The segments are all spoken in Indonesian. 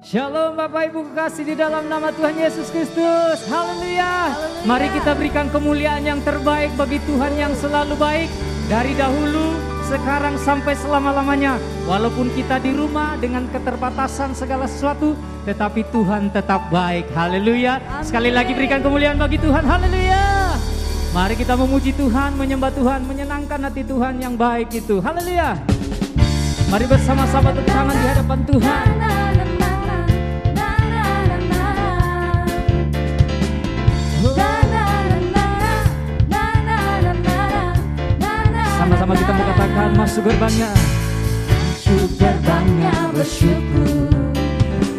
Shalom Bapak Ibu kekasih di dalam nama Tuhan Yesus Kristus. Haleluya. Mari kita berikan kemuliaan yang terbaik bagi Tuhan yang selalu baik dari dahulu, sekarang sampai selama-lamanya. Walaupun kita di rumah dengan keterbatasan segala sesuatu, tetapi Tuhan tetap baik. Haleluya. Sekali lagi berikan kemuliaan bagi Tuhan. Haleluya. Mari kita memuji Tuhan, menyembah Tuhan, menyenangkan hati Tuhan yang baik itu. Haleluya. Mari bersama-sama tepuk tangan di hadapan Tuhan. Sama-sama kita mau katakan masuk gerbangnya. Masuk gerbangnya bersyukur.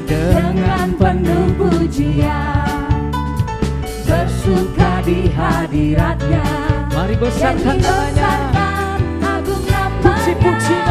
Dengan penuh pujian. Bersuka di hadiratnya. Mari besarkan namanya Puji-puji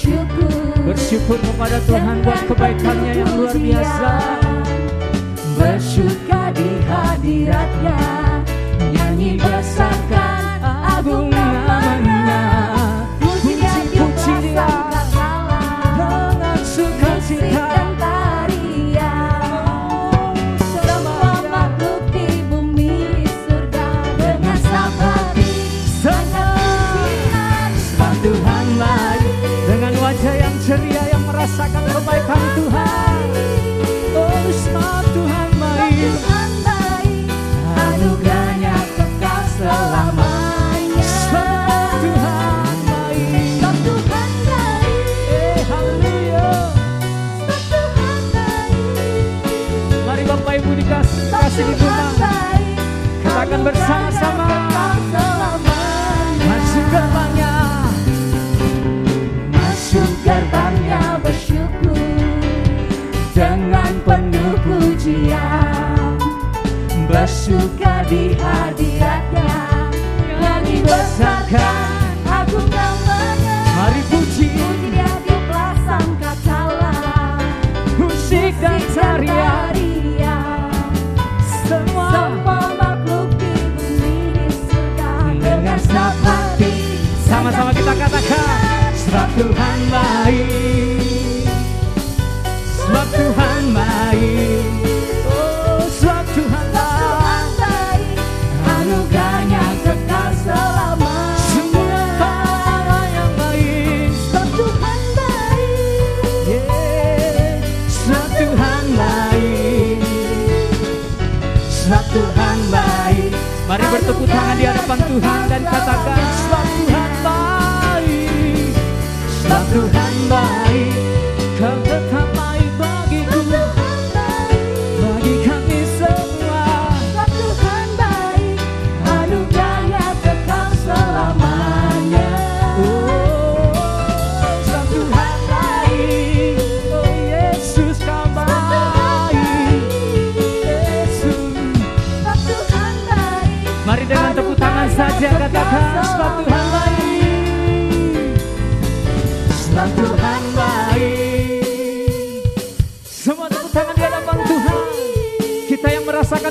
bersyukur Bersyukur kepada Tuhan buat kebaikannya yang luar biasa. Bersyuka di hadiratnya Nyanyi besarkan agung ceria yang di hadiratnya. Nyanyi besarkan agung namanya Mari puji. Puji dia di pelasang kacala. Musik dan tarian tarian semua. Semua makhluk di bumi di surga dengan senang hati. Sama-sama kita katakan Sebab Tuhan tangan di hadapan Tuhan dan katakan Sebab Tuhan baik. Sebab Tuhan baik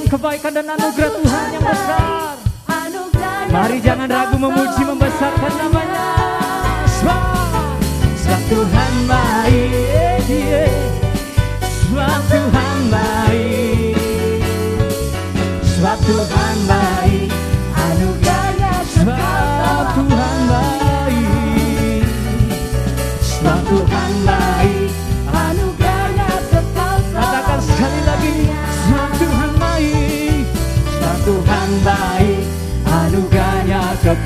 kebaikan dan anugerah Tuhan yang besar. Mari jangan ragu memuji membesarkan namanya.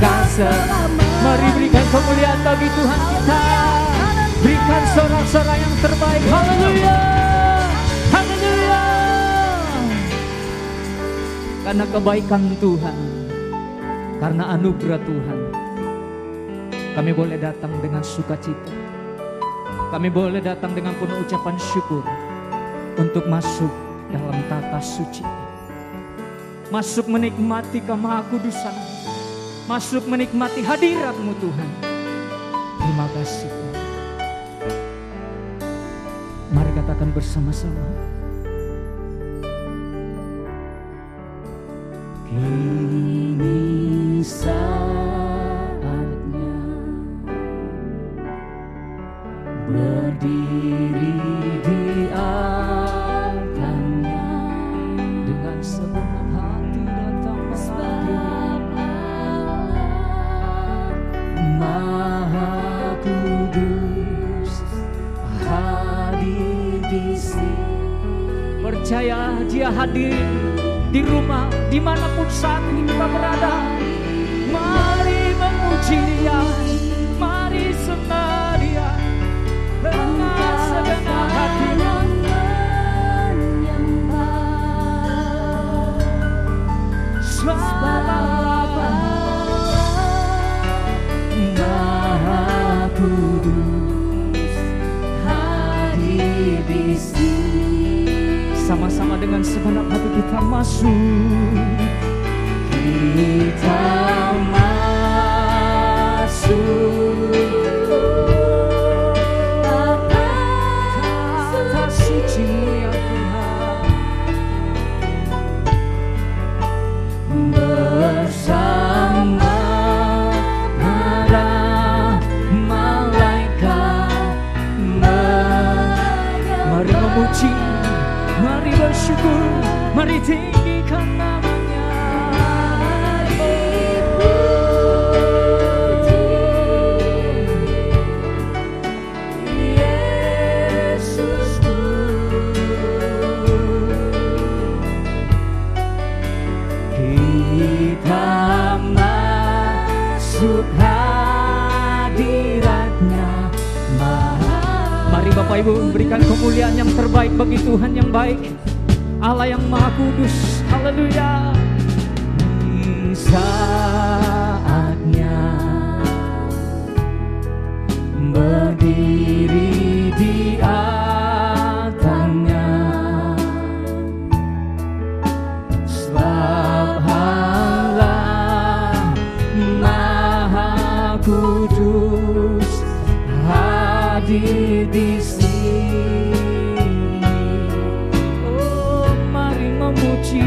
Selamanya Mari berikan kemuliaan bagi Tuhan kita Berikan sorak-sorak yang terbaik. Haleluya. Haleluya. Karena kebaikan Tuhan. Karena anugerah Tuhan. Kami boleh datang dengan sukacita. Kami boleh datang dengan penuh ucapan syukur untuk masuk dalam tata suci. Masuk menikmati kemahakudusan. Masuk menikmati hadiratmu Tuhan. Terima kasih Tuhan. Mari katakan bersama-sama. Kini saatnya dia hadir di rumah di mana pun saat ini kita berada. Mari memuji dia, dengan segenap hati kita masuk. Kita masuk hadiratnya Maha. Mari Bapak Ibu berikan kemuliaan yang terbaik bagi Tuhan yang baik Allah yang Maha Kudus Haleluya Di saatnya Berdiri di altarnya Kudus hadir di sini. Oh, mari memuji,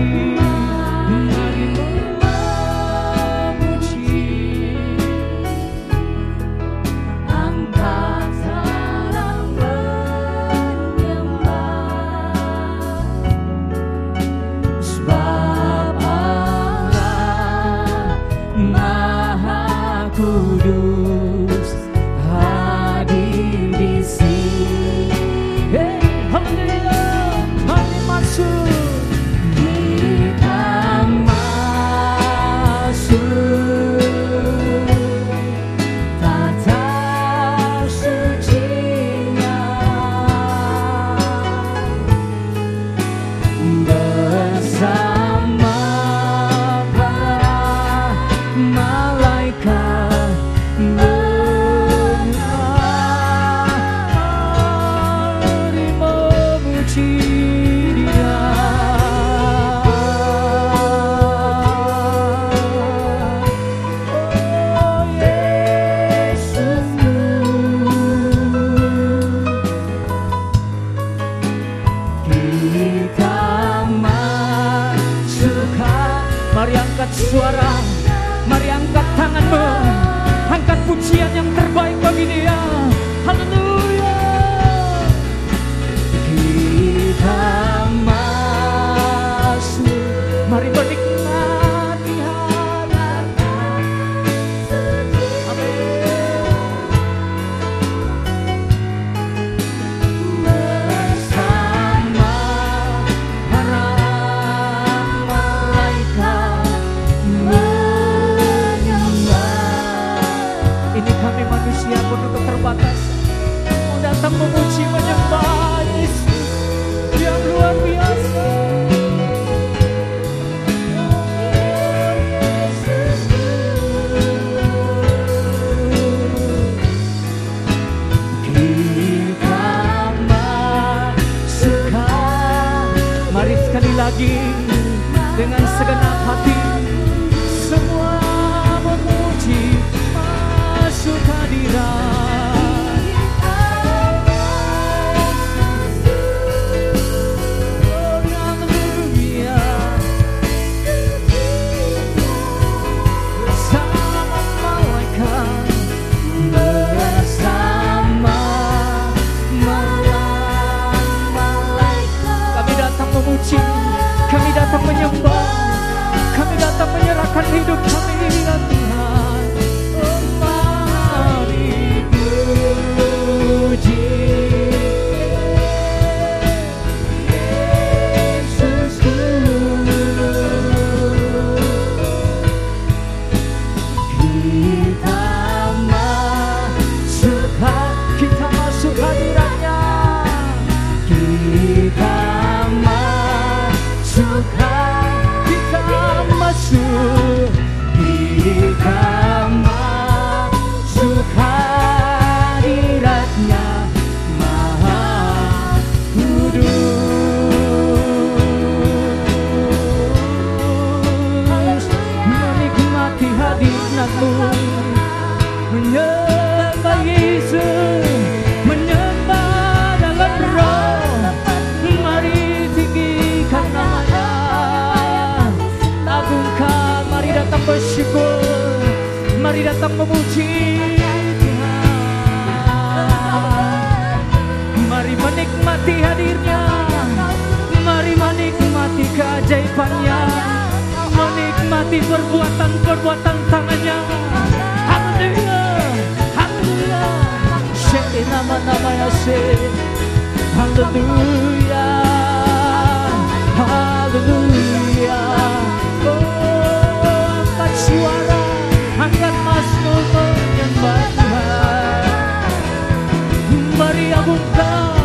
Mari sekali lagi dengan segenap hati menyerahkan hidup kami ya datang memuji mari menikmati hadirnya. Mari menikmati keajaibannya. Menikmati perbuatan-perbuatan tangannya. Haleluya Haleluya. Syekh nama-nama Yesus Haleluya Haleluya. Oh angkat suara Mari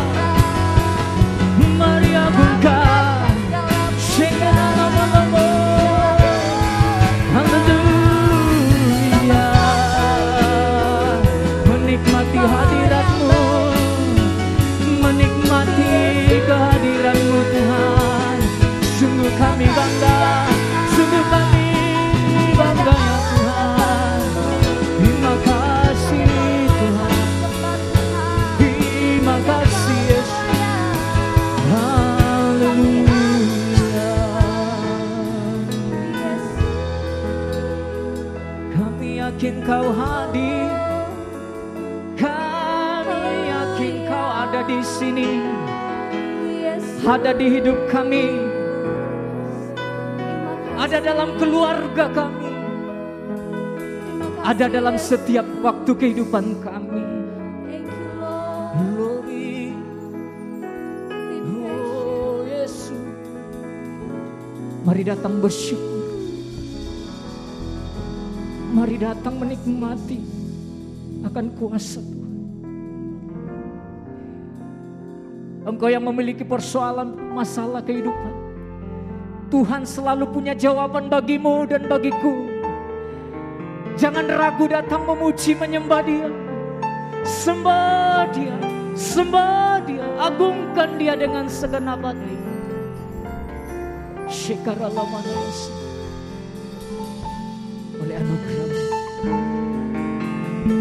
Ada di hidup kami. Ada dalam keluarga kami. Ada dalam setiap waktu kehidupan kami. Oh Mari datang bersyukur. Mari datang menikmati akan kuasa. Tuhan. Engkau yang memiliki persoalan masalah kehidupan. Tuhan selalu punya jawaban bagimu dan bagiku. Jangan ragu datang memuji menyembah dia. Sembah dia, sembah dia, agungkan dia dengan segenap hati. Syekaralamana oleh anugerah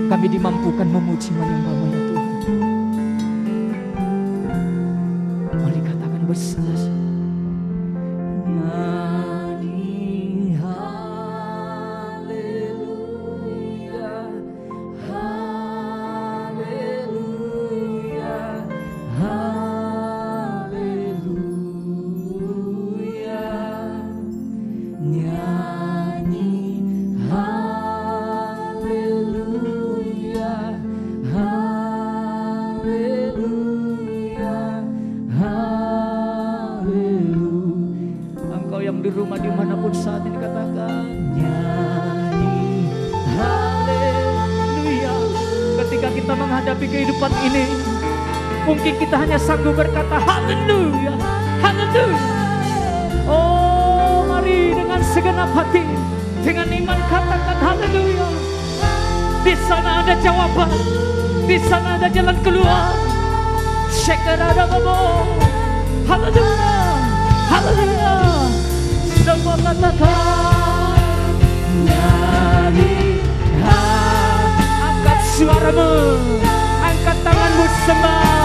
kami dimampukan memuji menyembahmu katakan bersama. menghadapi kehidupan ini. Mungkin kita hanya sanggup berkata haleluya, haleluya. Oh mari dengan segenap hati, dengan iman katakan haleluya. Di sana ada jawaban, di sana ada jalan keluar. Shekarababoh, haleluya, haleluya. Semua katakan nyanyi. suaramu tanganmu sembah.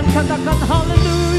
Everyone katakan hallelujah.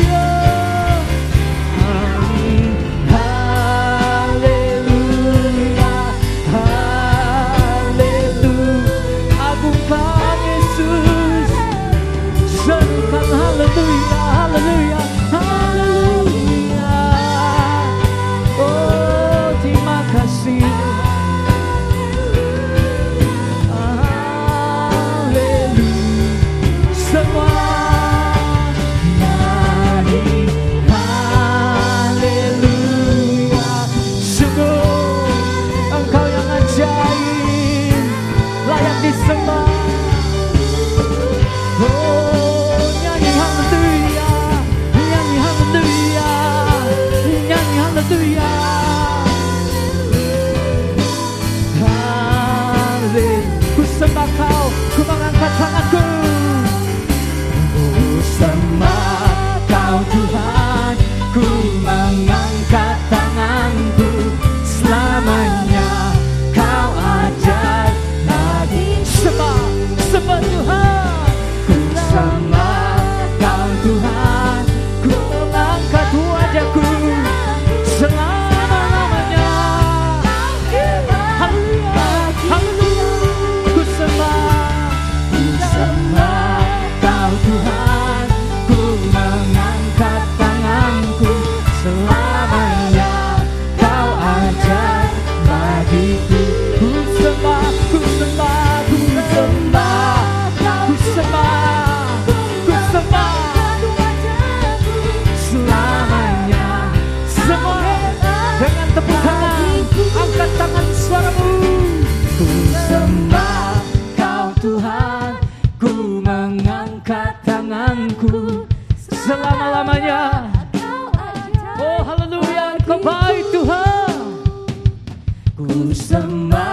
bersama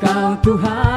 Kau Tuhan.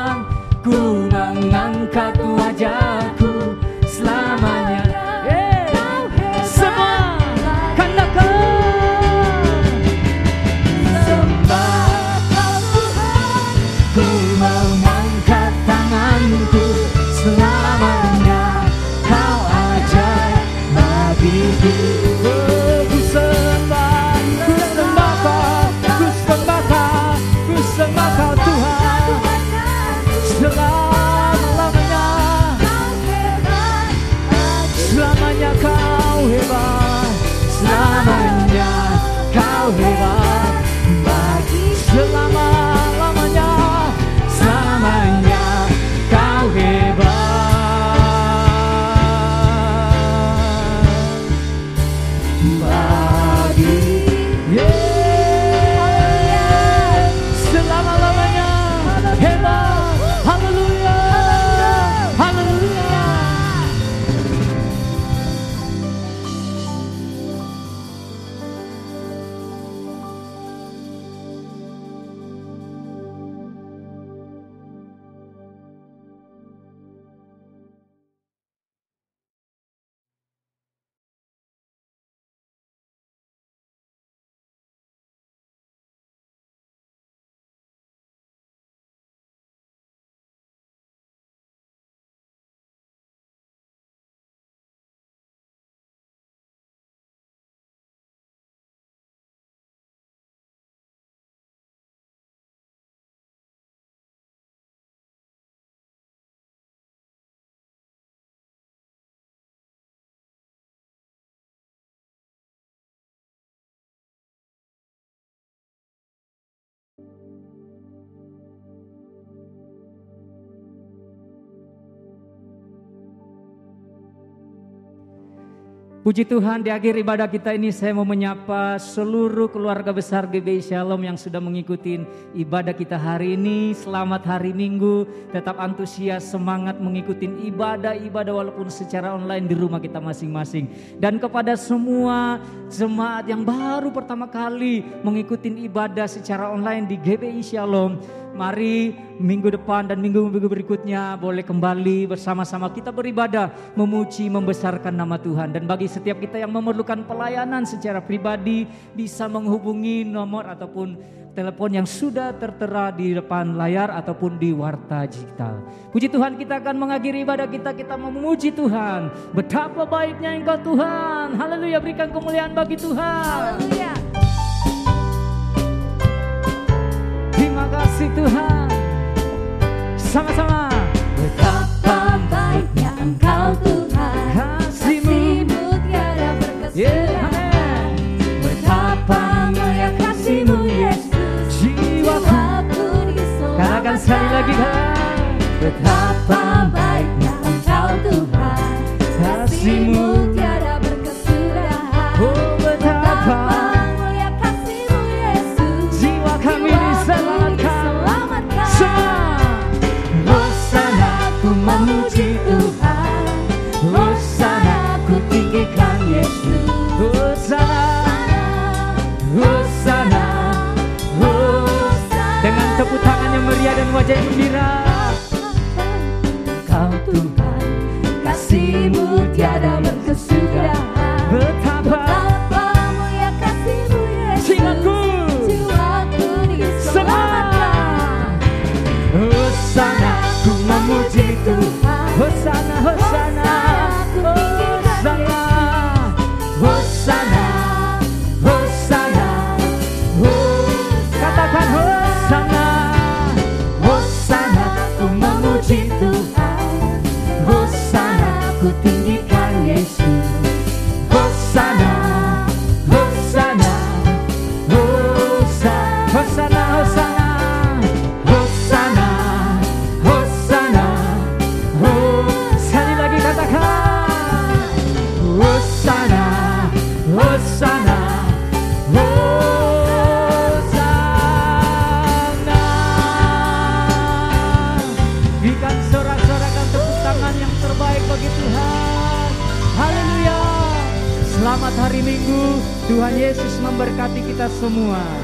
Puji Tuhan di akhir ibadah kita ini saya mau menyapa seluruh keluarga besar GBI Shalom yang sudah mengikuti ibadah kita hari ini. Selamat hari Minggu, tetap antusias, semangat mengikuti ibadah-ibadah walaupun secara online di rumah kita masing-masing. Dan kepada semua jemaat yang baru pertama kali mengikuti ibadah secara online di GBI Shalom, Mari minggu depan dan minggu-minggu berikutnya boleh kembali bersama-sama kita beribadah, memuji, membesarkan nama Tuhan. Dan bagi setiap kita yang memerlukan pelayanan secara pribadi bisa menghubungi nomor ataupun telepon yang sudah tertera di depan layar ataupun di warta digital. Puji Tuhan kita akan mengakhiri ibadah kita, kita memuji Tuhan. Betapa baiknya engkau Tuhan. Haleluya berikan kemuliaan bagi Tuhan. Haleluya. Gembira. Kau Tuhan Kasih-Mu tiada Selamat hari